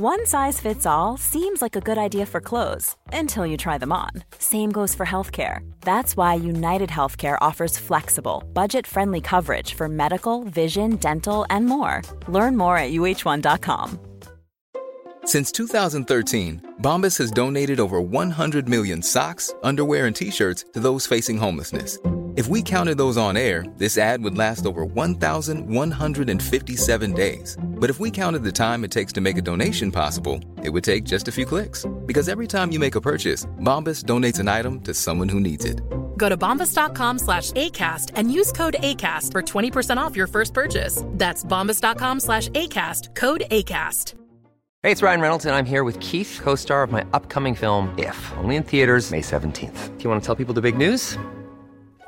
One size fits all seems like a good idea for clothes until you try them on. Same goes for healthcare. That's why United Healthcare offers flexible, budget friendly coverage for medical, vision, dental, and more. Learn more at uh1.com. Since 2013, Bombas has donated over 100 million socks, underwear, and t shirts to those facing homelessness. If we counted those on air, this ad would last over 1,157 days. But if we counted the time it takes to make a donation possible, it would take just a few clicks. Because every time you make a purchase, Bombas donates an item to someone who needs it. Go to bombas.com slash ACAST and use code ACAST for 20% off your first purchase. That's bombas.com slash ACAST, code ACAST. Hey, it's Ryan Reynolds, and I'm here with Keith, co star of my upcoming film, If, only in theaters, May 17th. Do you want to tell people the big news?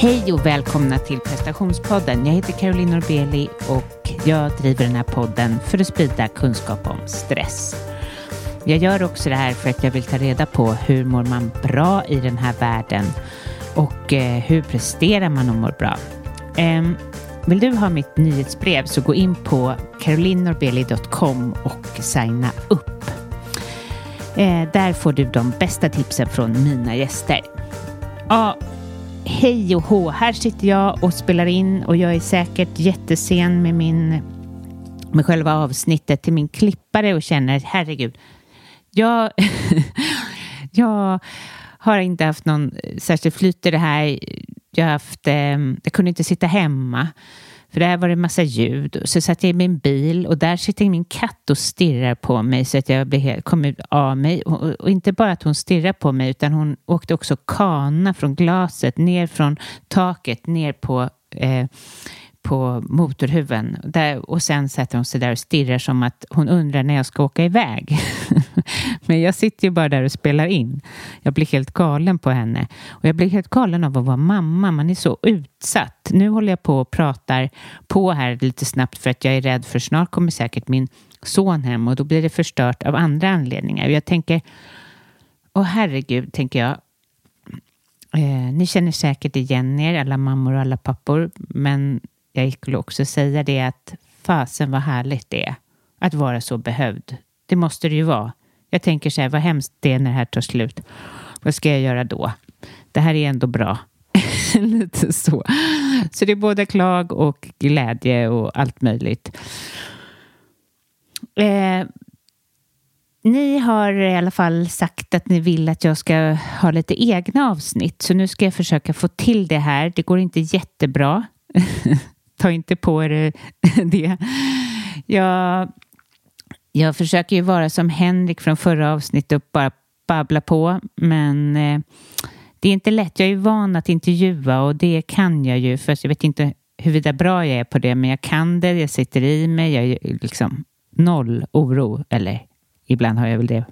Hej och välkomna till prestationspodden. Jag heter Caroline Norbeli och jag driver den här podden för att sprida kunskap om stress. Jag gör också det här för att jag vill ta reda på hur mår man bra i den här världen och eh, hur presterar man och mår bra. Ehm, vill du ha mitt nyhetsbrev så gå in på carolinnorbeli.com och signa upp. Eh, där får du de bästa tipsen från mina gäster. Ja, Hej och hå, här sitter jag och spelar in och jag är säkert jättesen med min med själva avsnittet till min klippare och känner herregud, jag, jag har inte haft någon särskild flyt i det här. Jag, haft, eh, jag kunde inte sitta hemma. För där var det massa ljud. Så satt jag i min bil och där sitter min katt och stirrar på mig så att jag blev kom ut av mig. Och, och, inte bara att hon stirrar på mig utan hon åkte också kana från glaset ner från taket ner på eh, på motorhuven. Där, och sen sätter hon sig där och stirrar som att hon undrar när jag ska åka iväg. Men jag sitter ju bara där och spelar in. Jag blir helt galen på henne. Och jag blir helt galen av att vara mamma. Man är så utsatt. Nu håller jag på och pratar på här lite snabbt för att jag är rädd för snart kommer säkert min son hem och då blir det förstört av andra anledningar. Jag tänker, åh herregud, tänker jag. Eh, ni känner säkert igen er, alla mammor och alla pappor, men jag skulle också säga det att fasen vad härligt det är att vara så behövd. Det måste det ju vara. Jag tänker så här, vad hemskt det är när det här tar slut. Vad ska jag göra då? Det här är ändå bra. Lite så. Så det är både klag och glädje och allt möjligt. Eh, ni har i alla fall sagt att ni vill att jag ska ha lite egna avsnitt, så nu ska jag försöka få till det här. Det går inte jättebra. Ta inte på er eh, det. Jag, jag försöker ju vara som Henrik från förra avsnittet och bara babbla på, men eh, det är inte lätt. Jag är ju van att intervjua och det kan jag ju, för jag vet inte huruvida bra jag är på det, men jag kan det, jag sitter i mig, jag är liksom noll oro, eller ibland har jag väl det.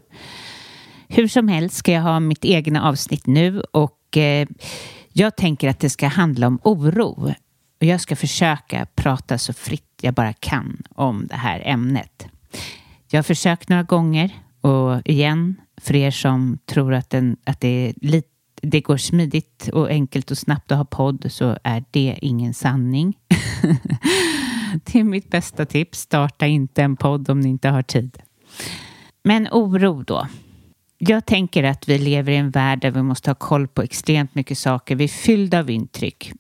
Hur som helst ska jag ha mitt egna avsnitt nu och eh, jag tänker att det ska handla om oro. Och jag ska försöka prata så fritt jag bara kan om det här ämnet. Jag har försökt några gånger och igen, för er som tror att, den, att det, är lite, det går smidigt och enkelt och snabbt att ha podd så är det ingen sanning. det är mitt bästa tips. Starta inte en podd om ni inte har tid. Men oro då. Jag tänker att vi lever i en värld där vi måste ha koll på extremt mycket saker. Vi är fyllda av intryck.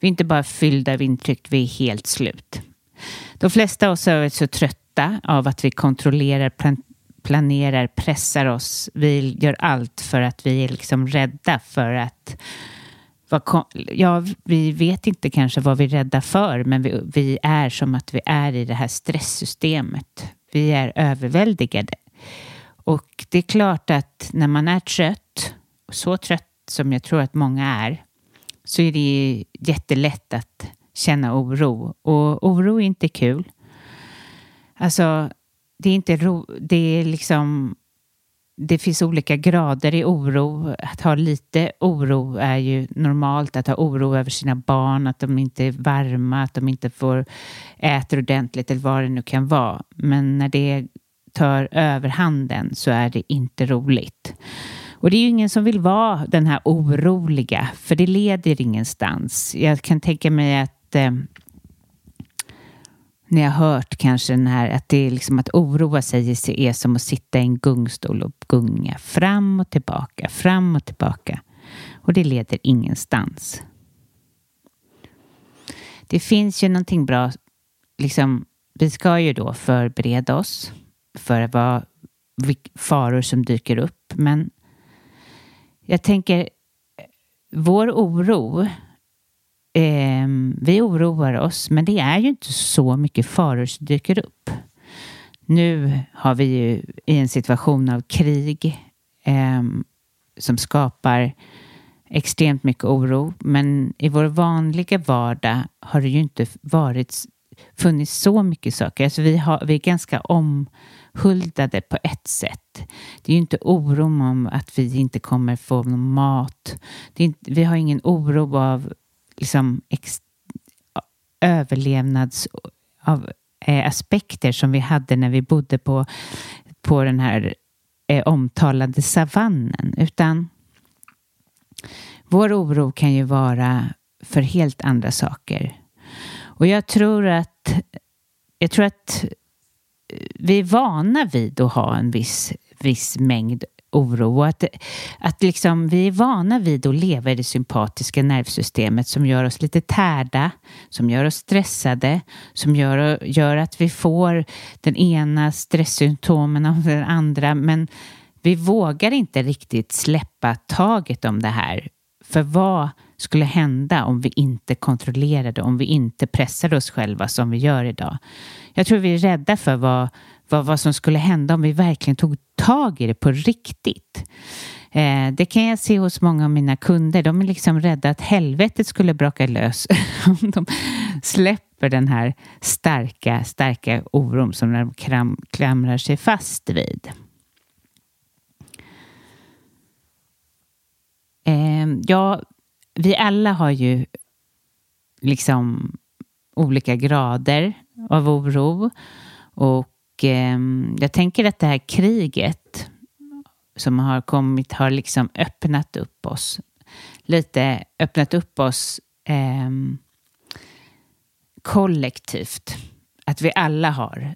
Vi är inte bara fyllda av intryck, vi är helt slut. De flesta av oss är så trötta av att vi kontrollerar planerar, pressar oss. Vi gör allt för att vi är liksom rädda för att ja, vi vet inte kanske vad vi är rädda för, men vi, vi är som att vi är i det här stresssystemet. Vi är överväldigade. Och det är klart att när man är trött, så trött som jag tror att många är, så är det jättelätt att känna oro. Och oro är inte kul. Alltså, det är inte ro, det är liksom det finns olika grader i oro. Att ha lite oro är ju normalt. Att ha oro över sina barn, att de inte är varma, att de inte får äta ordentligt eller vad det nu kan vara. Men när det tar överhanden så är det inte roligt. Och det är ju ingen som vill vara den här oroliga, för det leder ingenstans. Jag kan tänka mig att eh, ni har hört kanske den här att det är liksom att oroa sig är som att sitta i en gungstol och gunga fram och tillbaka, fram och tillbaka. Och det leder ingenstans. Det finns ju någonting bra, liksom, vi ska ju då förbereda oss för vad faror som dyker upp, men jag tänker vår oro eh, vi oroar oss, men det är ju inte så mycket faror som dyker upp. Nu har vi ju i en situation av krig eh, som skapar extremt mycket oro, men i vår vanliga vardag har det ju inte varit funnits så mycket saker. Alltså vi, har, vi är ganska om omhuldade på ett sätt. Det är ju inte oro om att vi inte kommer få någon mat. Inte, vi har ingen oro av liksom ex, överlevnads av, eh, aspekter som vi hade när vi bodde på, på den här eh, omtalade savannen, utan vår oro kan ju vara för helt andra saker. Och jag tror att, jag tror att vi är vana vid att ha en viss, viss mängd oro och att, att liksom vi är vana vid att leva i det sympatiska nervsystemet som gör oss lite tärda, som gör oss stressade, som gör, gör att vi får den ena stresssymptomen av den andra men vi vågar inte riktigt släppa taget om det här. För vad skulle hända om vi inte kontrollerade, om vi inte pressade oss själva som vi gör idag? Jag tror vi är rädda för vad vad, vad som skulle hända om vi verkligen tog tag i det på riktigt. Eh, det kan jag se hos många av mina kunder. De är liksom rädda att helvetet skulle braka lös om de släpper den här starka, starka oron som de kram, klamrar sig fast vid. Eh, ja, vi alla har ju liksom olika grader av oro och eh, jag tänker att det här kriget som har kommit har liksom öppnat upp oss. Lite öppnat upp oss eh, kollektivt. Att vi alla har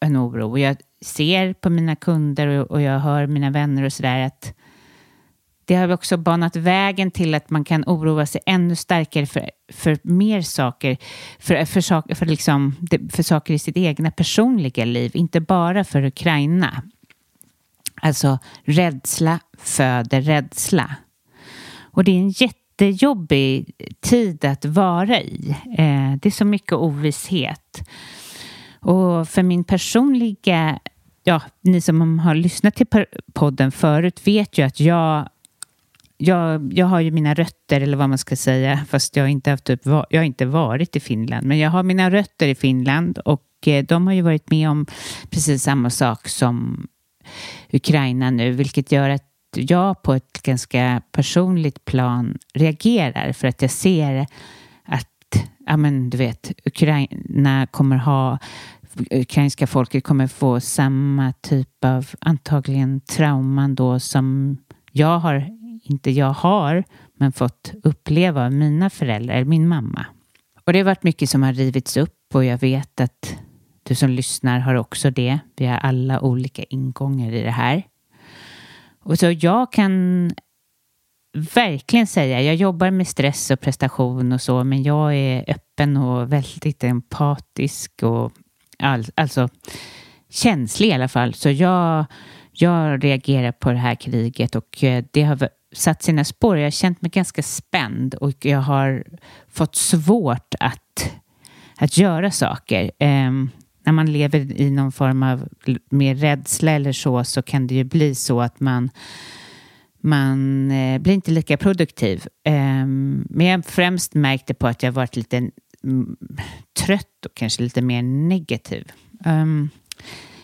en oro. Och Jag ser på mina kunder och jag hör mina vänner och sådär att det har också banat vägen till att man kan oroa sig ännu starkare för, för mer saker, för, för, för, liksom, för saker i sitt egna personliga liv, inte bara för Ukraina. Alltså rädsla föder rädsla. Och det är en jättejobbig tid att vara i. Eh, det är så mycket ovisshet. Och för min personliga ja, ni som har lyssnat till podden förut vet ju att jag jag, jag har ju mina rötter, eller vad man ska säga, fast jag har inte, haft upp, jag har inte varit i Finland. Men jag har mina rötter i Finland och eh, de har ju varit med om precis samma sak som Ukraina nu, vilket gör att jag på ett ganska personligt plan reagerar för att jag ser att, ja men du vet, Ukraina kommer ha ukrainska folket kommer få samma typ av antagligen trauman då som jag har inte jag har, men fått uppleva av mina föräldrar, min mamma. Och det har varit mycket som har rivits upp och jag vet att du som lyssnar har också det. Vi har alla olika ingångar i det här. Och så jag kan verkligen säga, jag jobbar med stress och prestation och så, men jag är öppen och väldigt empatisk och all, alltså känslig i alla fall. Så jag, jag reagerar på det här kriget och eh, det har satt sina spår. Jag har känt mig ganska spänd och jag har fått svårt att, att göra saker. Um, när man lever i någon form av mer rädsla eller så, så kan det ju bli så att man man eh, blir inte lika produktiv. Um, men jag har främst märkt det på att jag varit lite mm, trött och kanske lite mer negativ. Um,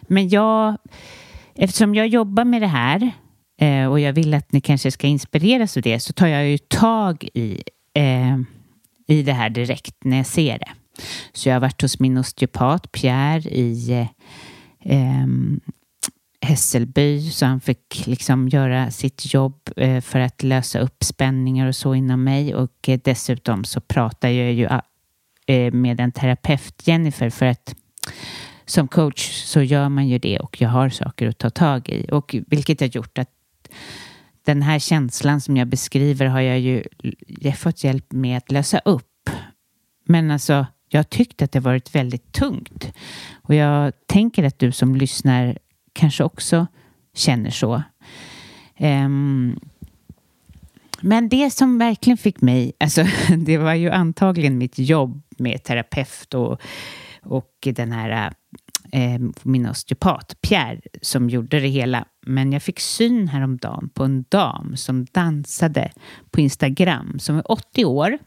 men jag, eftersom jag jobbar med det här eh, och jag vill att ni kanske ska inspireras av det så tar jag ju tag i, eh, i det här direkt när jag ser det. Så jag har varit hos min osteopat Pierre i eh, ehm, Hässelby så han fick liksom göra sitt jobb eh, för att lösa upp spänningar och så inom mig och eh, dessutom så pratar jag ju ah, eh, med en terapeut, Jennifer, för att som coach så gör man ju det och jag har saker att ta tag i och vilket har gjort att den här känslan som jag beskriver har jag ju jag fått hjälp med att lösa upp. Men alltså, jag tyckte att det varit väldigt tungt. Och jag tänker att du som lyssnar kanske också känner så. Um, men det som verkligen fick mig, alltså det var ju antagligen mitt jobb med terapeut och, och den här eh, min osteopat Pierre som gjorde det hela. Men jag fick syn häromdagen på en dam som dansade på Instagram som är 80 år.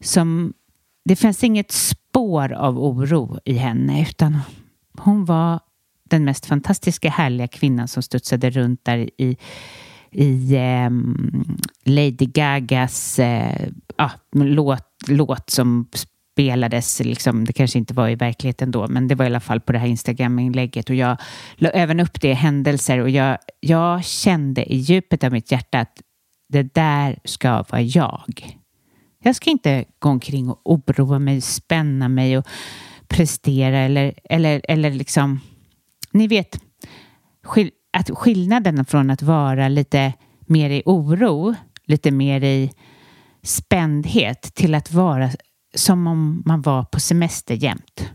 Som, det fanns inget spår av oro i henne utan hon var den mest fantastiska härliga kvinnan som studsade runt där i, i eh, Lady Gagas eh, ah, låt, låt som spelades, liksom, det kanske inte var i verkligheten då, men det var i alla fall på det här Instagram-inlägget och jag la även upp det i händelser och jag, jag kände i djupet av mitt hjärta att det där ska vara jag. Jag ska inte gå omkring och oroa mig, spänna mig och prestera eller, eller, eller liksom ni vet, att skillnaden från att vara lite mer i oro, lite mer i spändhet till att vara som om man var på semester jämt.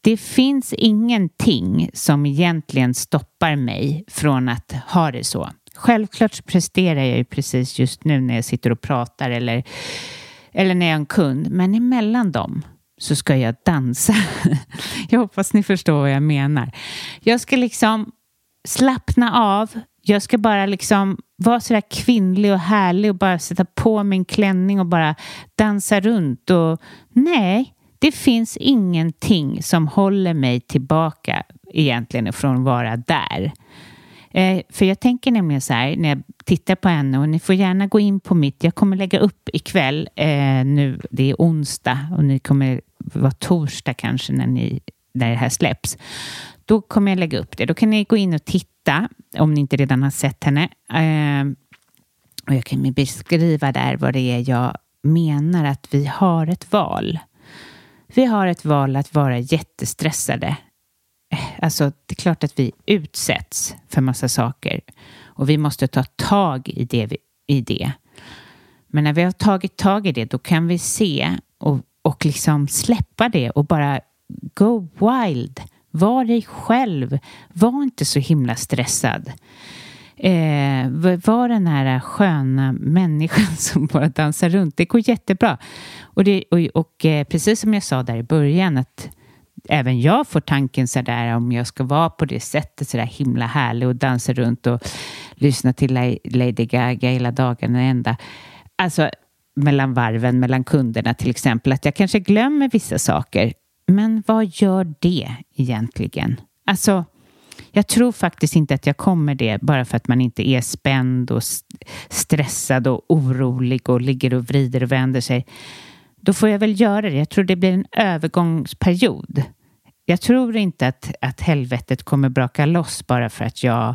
Det finns ingenting som egentligen stoppar mig från att ha det så. Självklart så presterar jag ju precis just nu när jag sitter och pratar eller, eller när jag är en kund, men emellan dem så ska jag dansa. jag hoppas ni förstår vad jag menar. Jag ska liksom slappna av. Jag ska bara liksom vara sådär kvinnlig och härlig och bara sätta på min klänning och bara dansa runt. Och nej, det finns ingenting som håller mig tillbaka egentligen från att vara där. Eh, för jag tänker nämligen så här när jag tittar på henne och ni får gärna gå in på mitt, jag kommer lägga upp ikväll, eh, nu, det är onsdag och ni kommer vara torsdag kanske när, ni, när det här släpps. Då kommer jag lägga upp det. Då kan ni gå in och titta om ni inte redan har sett henne. Eh, och jag kan beskriva där vad det är jag menar att vi har ett val. Vi har ett val att vara jättestressade eh, Alltså, det är klart att vi utsätts för massa saker och vi måste ta tag i det. I det. Men när vi har tagit tag i det, då kan vi se och, och liksom släppa det och bara go wild. Var dig själv. Var inte så himla stressad. Eh, var den här sköna människan som bara dansar runt. Det går jättebra. Och, det, och, och eh, precis som jag sa där i början att även jag får tanken så där om jag ska vara på det sättet så där himla härlig och dansa runt och lyssna till Lady Gaga hela dagarna ända. Alltså mellan varven, mellan kunderna till exempel, att jag kanske glömmer vissa saker. Men vad gör det egentligen? Alltså, jag tror faktiskt inte att jag kommer det bara för att man inte är spänd och stressad och orolig och ligger och vrider och vänder sig. Då får jag väl göra det. Jag tror det blir en övergångsperiod. Jag tror inte att, att helvetet kommer braka loss bara för att jag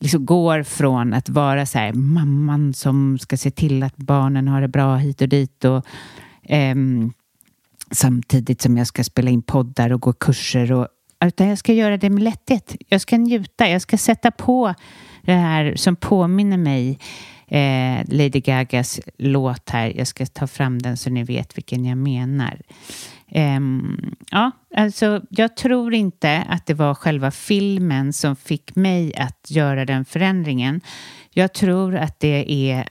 liksom går från att vara så här, mamman som ska se till att barnen har det bra hit och dit och eh, samtidigt som jag ska spela in poddar och gå kurser och utan jag ska göra det med lätthet. Jag ska njuta, jag ska sätta på det här som påminner mig eh, Lady Gagas låt här. Jag ska ta fram den så ni vet vilken jag menar. Um, ja, alltså jag tror inte att det var själva filmen som fick mig att göra den förändringen. Jag tror att det är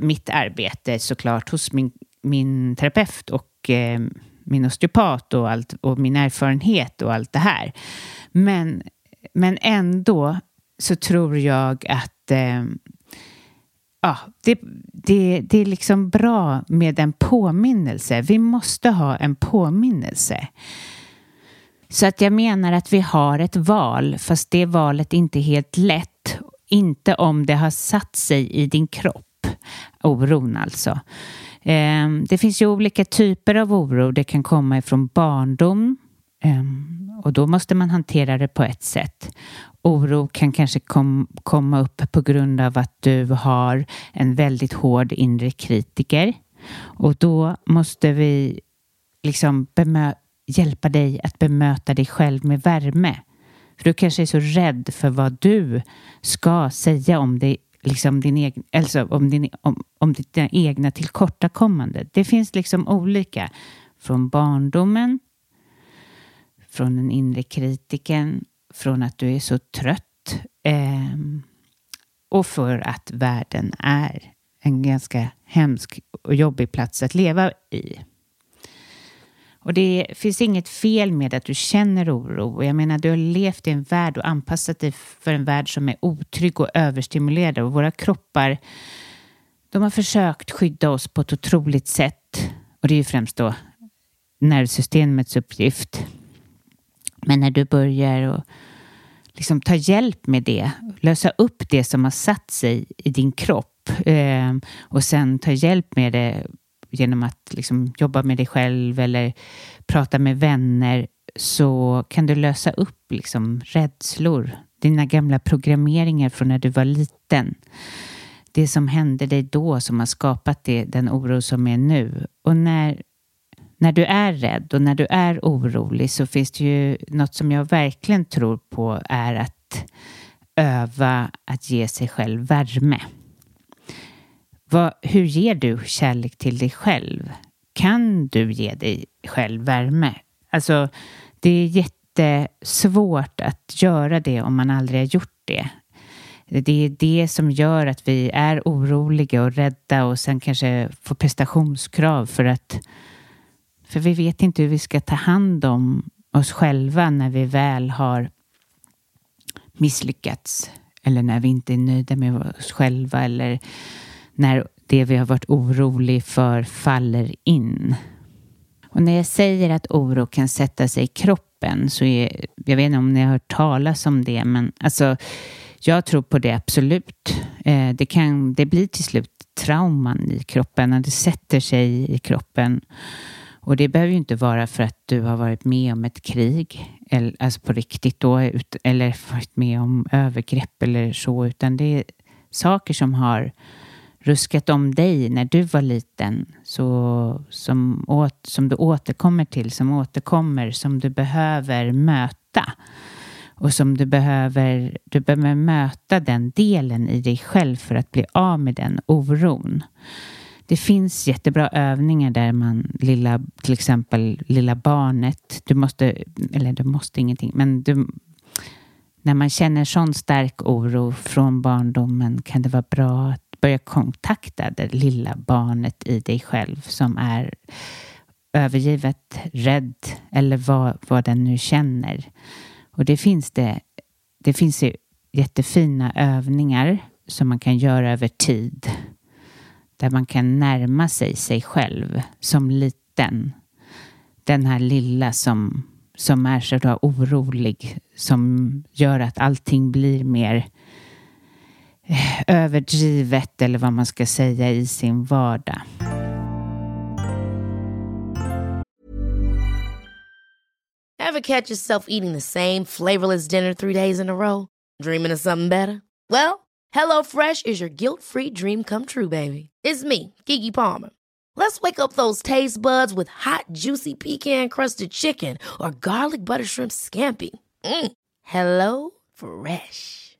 mitt arbete såklart hos min, min terapeut och eh, min osteopat och, allt, och min erfarenhet och allt det här. Men, men ändå så tror jag att eh, ja, det, det, det är liksom bra med en påminnelse. Vi måste ha en påminnelse. Så att jag menar att vi har ett val, fast det valet är inte helt lätt. Inte om det har satt sig i din kropp, oron alltså. Ehm, det finns ju olika typer av oro. Det kan komma ifrån barndom ehm, och då måste man hantera det på ett sätt. Oro kan kanske kom, komma upp på grund av att du har en väldigt hård inre kritiker och då måste vi liksom hjälpa dig att bemöta dig själv med värme. För du kanske är så rädd för vad du ska säga om dig liksom din egen, alltså om, din, om, om dina egna tillkortakommande. Det finns liksom olika. Från barndomen, från den inre kritiken, från att du är så trött eh, och för att världen är en ganska hemsk och jobbig plats att leva i. Och det finns inget fel med att du känner oro. Jag menar, du har levt i en värld och anpassat dig för en värld som är otrygg och överstimulerad. Och våra kroppar, de har försökt skydda oss på ett otroligt sätt. Och det är ju främst då nervsystemets uppgift. Men när du börjar och liksom ta hjälp med det, lösa upp det som har satt sig i din kropp eh, och sen ta hjälp med det genom att liksom jobba med dig själv eller prata med vänner så kan du lösa upp liksom rädslor, dina gamla programmeringar från när du var liten. Det som hände dig då som har skapat det, den oro som är nu. Och när, när du är rädd och när du är orolig så finns det ju något som jag verkligen tror på är att öva att ge sig själv värme. Vad, hur ger du kärlek till dig själv? Kan du ge dig själv värme? Alltså, det är jättesvårt att göra det om man aldrig har gjort det. Det är det som gör att vi är oroliga och rädda och sen kanske får prestationskrav för att för vi vet inte hur vi ska ta hand om oss själva när vi väl har misslyckats eller när vi inte är nöjda med oss själva eller när det vi har varit oroliga för faller in. Och när jag säger att oro kan sätta sig i kroppen så är, jag vet inte om ni har hört talas om det, men alltså jag tror på det absolut. Eh, det, kan, det blir till slut trauman i kroppen och det sätter sig i kroppen. Och det behöver ju inte vara för att du har varit med om ett krig, eller, alltså på riktigt då, eller varit med om övergrepp eller så, utan det är saker som har ruskat om dig när du var liten så, som, åt, som du återkommer till, som återkommer, som du behöver möta. Och som du behöver, du behöver möta den delen i dig själv för att bli av med den oron. Det finns jättebra övningar där man, lilla, till exempel lilla barnet, du måste, eller du måste ingenting, men du, när man känner sån stark oro från barndomen kan det vara bra att börja kontakta det lilla barnet i dig själv som är övergivet, rädd eller vad, vad den nu känner. Och det finns det, det finns ju jättefina övningar som man kan göra över tid. Där man kan närma sig sig själv som liten. Den här lilla som, som är så orolig, som gör att allting blir mer överdrivet eller vad man ska säga i sin vardag. Have catch yourself eating the same flavorless dinner three days in a row? Dreaming of something better? Well, hello fresh is your guilt free dream come true baby. It's me, Gigi Palmer. Let's wake up those taste buds with hot juicy pecan crusted chicken or garlic butter shrimp scampi. Mm. Hello fresh.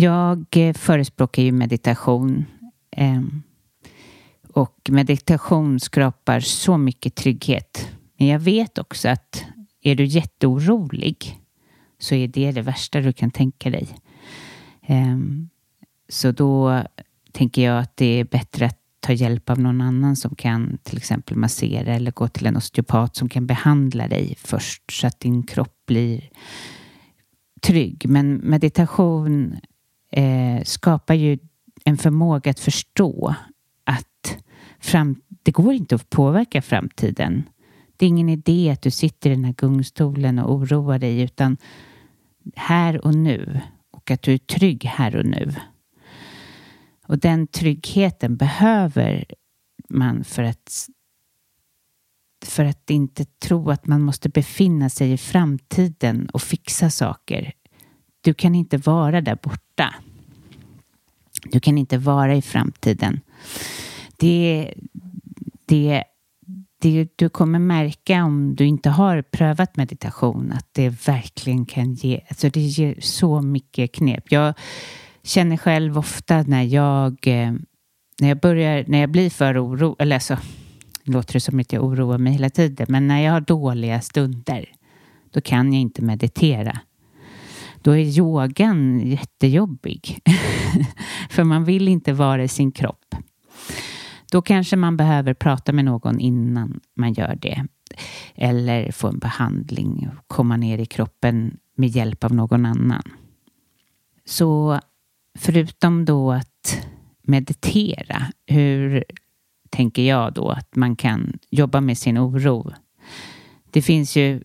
Jag eh, förespråkar ju meditation. Ehm, och meditation skapar så mycket trygghet. Men jag vet också att är du jätteorolig så är det det värsta du kan tänka dig. Ehm, så då tänker jag att det är bättre att ta hjälp av någon annan som kan till exempel massera eller gå till en osteopat som kan behandla dig först så att din kropp blir trygg. Men meditation eh, skapar ju en förmåga att förstå att fram, det går inte att påverka framtiden. Det är ingen idé att du sitter i den här gungstolen och oroar dig utan här och nu och att du är trygg här och nu. Och den tryggheten behöver man för att för att inte tro att man måste befinna sig i framtiden och fixa saker. Du kan inte vara där borta. Du kan inte vara i framtiden. Det, det, det, du kommer märka om du inte har prövat meditation att det verkligen kan ge, alltså det ger så mycket knep. Jag känner själv ofta när jag, eh, när jag börjar, när jag blir för orolig, eller alltså, låter det som att jag oroar mig hela tiden, men när jag har dåliga stunder, då kan jag inte meditera då är yogan jättejobbig. För man vill inte vara i sin kropp. Då kanske man behöver prata med någon innan man gör det. Eller få en behandling och komma ner i kroppen med hjälp av någon annan. Så förutom då att meditera, hur tänker jag då att man kan jobba med sin oro? Det finns ju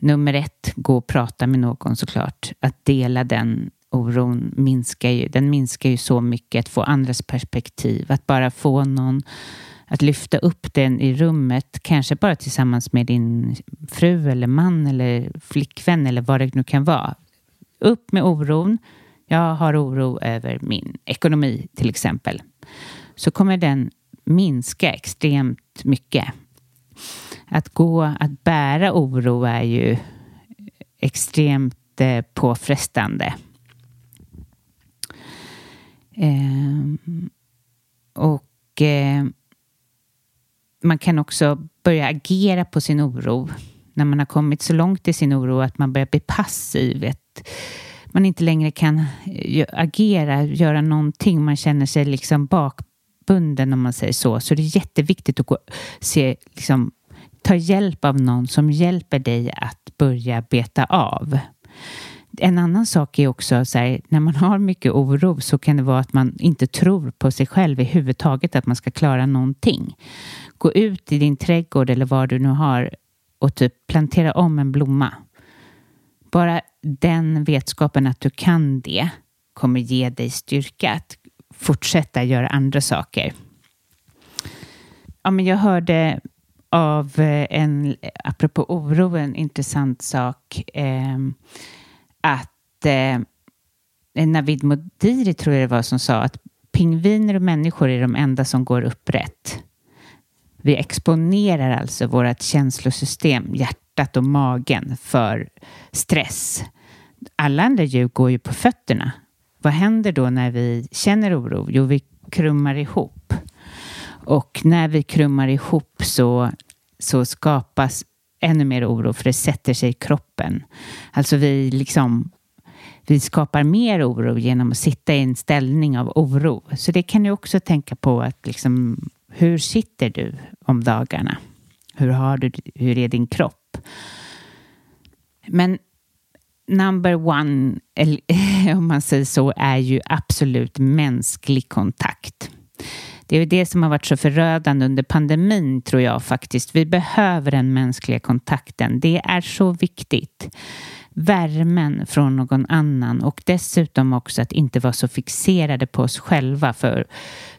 nummer ett, gå och prata med någon såklart. Att dela den oron minskar ju, den minskar ju så mycket. Att få andras perspektiv, att bara få någon att lyfta upp den i rummet, kanske bara tillsammans med din fru eller man eller flickvän eller vad det nu kan vara. Upp med oron. Jag har oro över min ekonomi till exempel. Så kommer den minska extremt mycket att gå, att bära oro är ju extremt eh, påfrestande. Eh, och eh, man kan också börja agera på sin oro när man har kommit så långt i sin oro att man börjar bli passiv. Att man inte längre kan eh, agera, göra någonting. Man känner sig liksom bakbunden om man säger så. Så det är jätteviktigt att gå, se liksom, ta hjälp av någon som hjälper dig att börja beta av. En annan sak är också så här, när man har mycket oro så kan det vara att man inte tror på sig själv i huvud taget, att man ska klara någonting. Gå ut i din trädgård eller vad du nu har och typ plantera om en blomma. Bara den vetskapen att du kan det kommer ge dig styrka att fortsätta göra andra saker. Ja, men jag hörde av eh, en, eh, apropå oro, en intressant sak. Eh, att eh, Navid Modiri, tror jag det var, som sa att pingviner och människor är de enda som går upprätt. Vi exponerar alltså vårt känslosystem, hjärtat och magen för stress. Alla andra djur går ju på fötterna. Vad händer då när vi känner oro? Jo, vi krummar ihop. Och när vi krummar ihop så, så skapas ännu mer oro för det sätter sig i kroppen. Alltså vi liksom vi skapar mer oro genom att sitta i en ställning av oro. Så det kan du också tänka på att liksom, hur sitter du om dagarna? Hur, har du, hur är din kropp? Men number one, om man säger så, är ju absolut mänsklig kontakt. Det är det som har varit så förödande under pandemin, tror jag faktiskt. Vi behöver den mänskliga kontakten. Det är så viktigt värmen från någon annan och dessutom också att inte vara så fixerade på oss själva för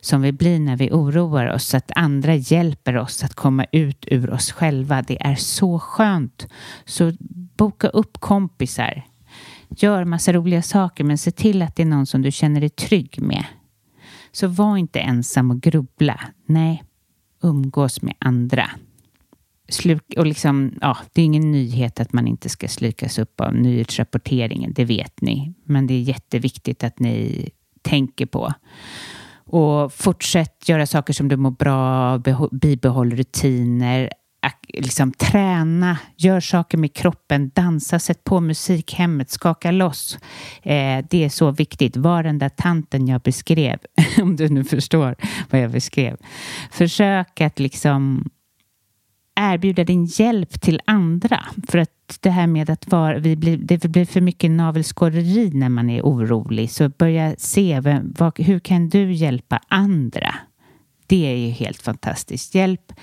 som vi blir när vi oroar oss, att andra hjälper oss att komma ut ur oss själva. Det är så skönt. Så boka upp kompisar. Gör massa roliga saker men se till att det är någon som du känner dig trygg med. Så var inte ensam och grubbla. Nej, umgås med andra sluk, och liksom, ja, det är ingen nyhet att man inte ska slukas upp av nyhetsrapporteringen, det vet ni. Men det är jätteviktigt att ni tänker på. Och fortsätt göra saker som du mår bra av, bibehåll rutiner, liksom träna, gör saker med kroppen, dansa, sätt på musik hemmet, skaka loss. Eh, det är så viktigt. Var den där tanten jag beskrev, om du nu förstår vad jag beskrev. Försök att liksom erbjuda din hjälp till andra. För att det här med att var, vi blir, det blir för mycket navelskåderi när man är orolig. Så börja se, vem, vad, hur kan du hjälpa andra? Det är ju helt fantastiskt. Hjälp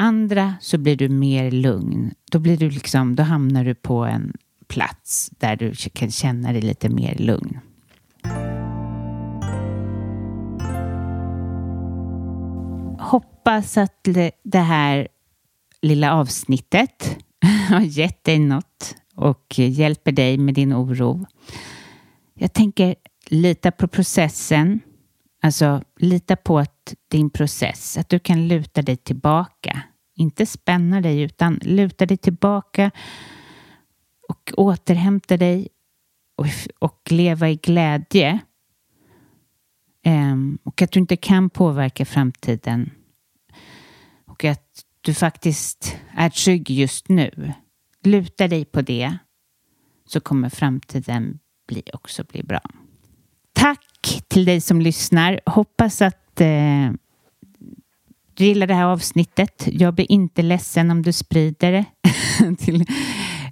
andra så blir du mer lugn. Då, blir du liksom, då hamnar du på en plats där du kan känna dig lite mer lugn. Hoppas att det här lilla avsnittet har gett dig något och hjälper dig med din oro. Jag tänker lita på processen. Alltså lita på att din process, att du kan luta dig tillbaka. Inte spänna dig utan luta dig tillbaka och återhämta dig och, och leva i glädje. Um, och att du inte kan påverka framtiden. Och att du faktiskt är trygg just nu. Luta dig på det så kommer framtiden bli, också bli bra. Tack till dig som lyssnar. Hoppas att eh, du gillar det här avsnittet. Jag blir inte ledsen om du sprider det. till,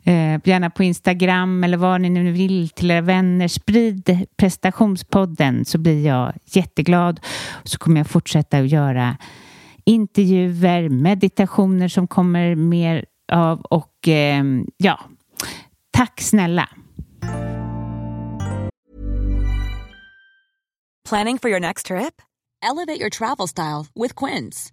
eh, gärna på Instagram eller vad ni nu vill till era vänner. Sprid prestationspodden så blir jag jätteglad. Så kommer jag fortsätta att göra intervjuer, meditationer som kommer mer av och eh, ja, tack snälla. Planning for your next trip? Elevate your travel style with Quince.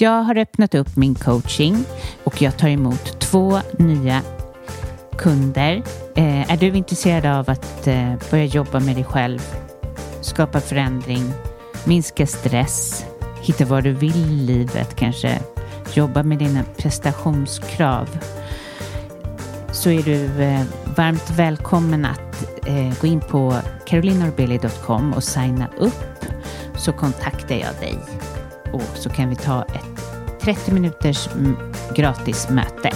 Jag har öppnat upp min coaching och jag tar emot två nya kunder. Eh, är du intresserad av att eh, börja jobba med dig själv, skapa förändring, minska stress, hitta vad du vill i livet kanske, jobba med dina prestationskrav så är du eh, varmt välkommen att eh, gå in på carolinorbeli.com och signa upp så kontaktar jag dig och så kan vi ta ett 30 minuters gratis möte.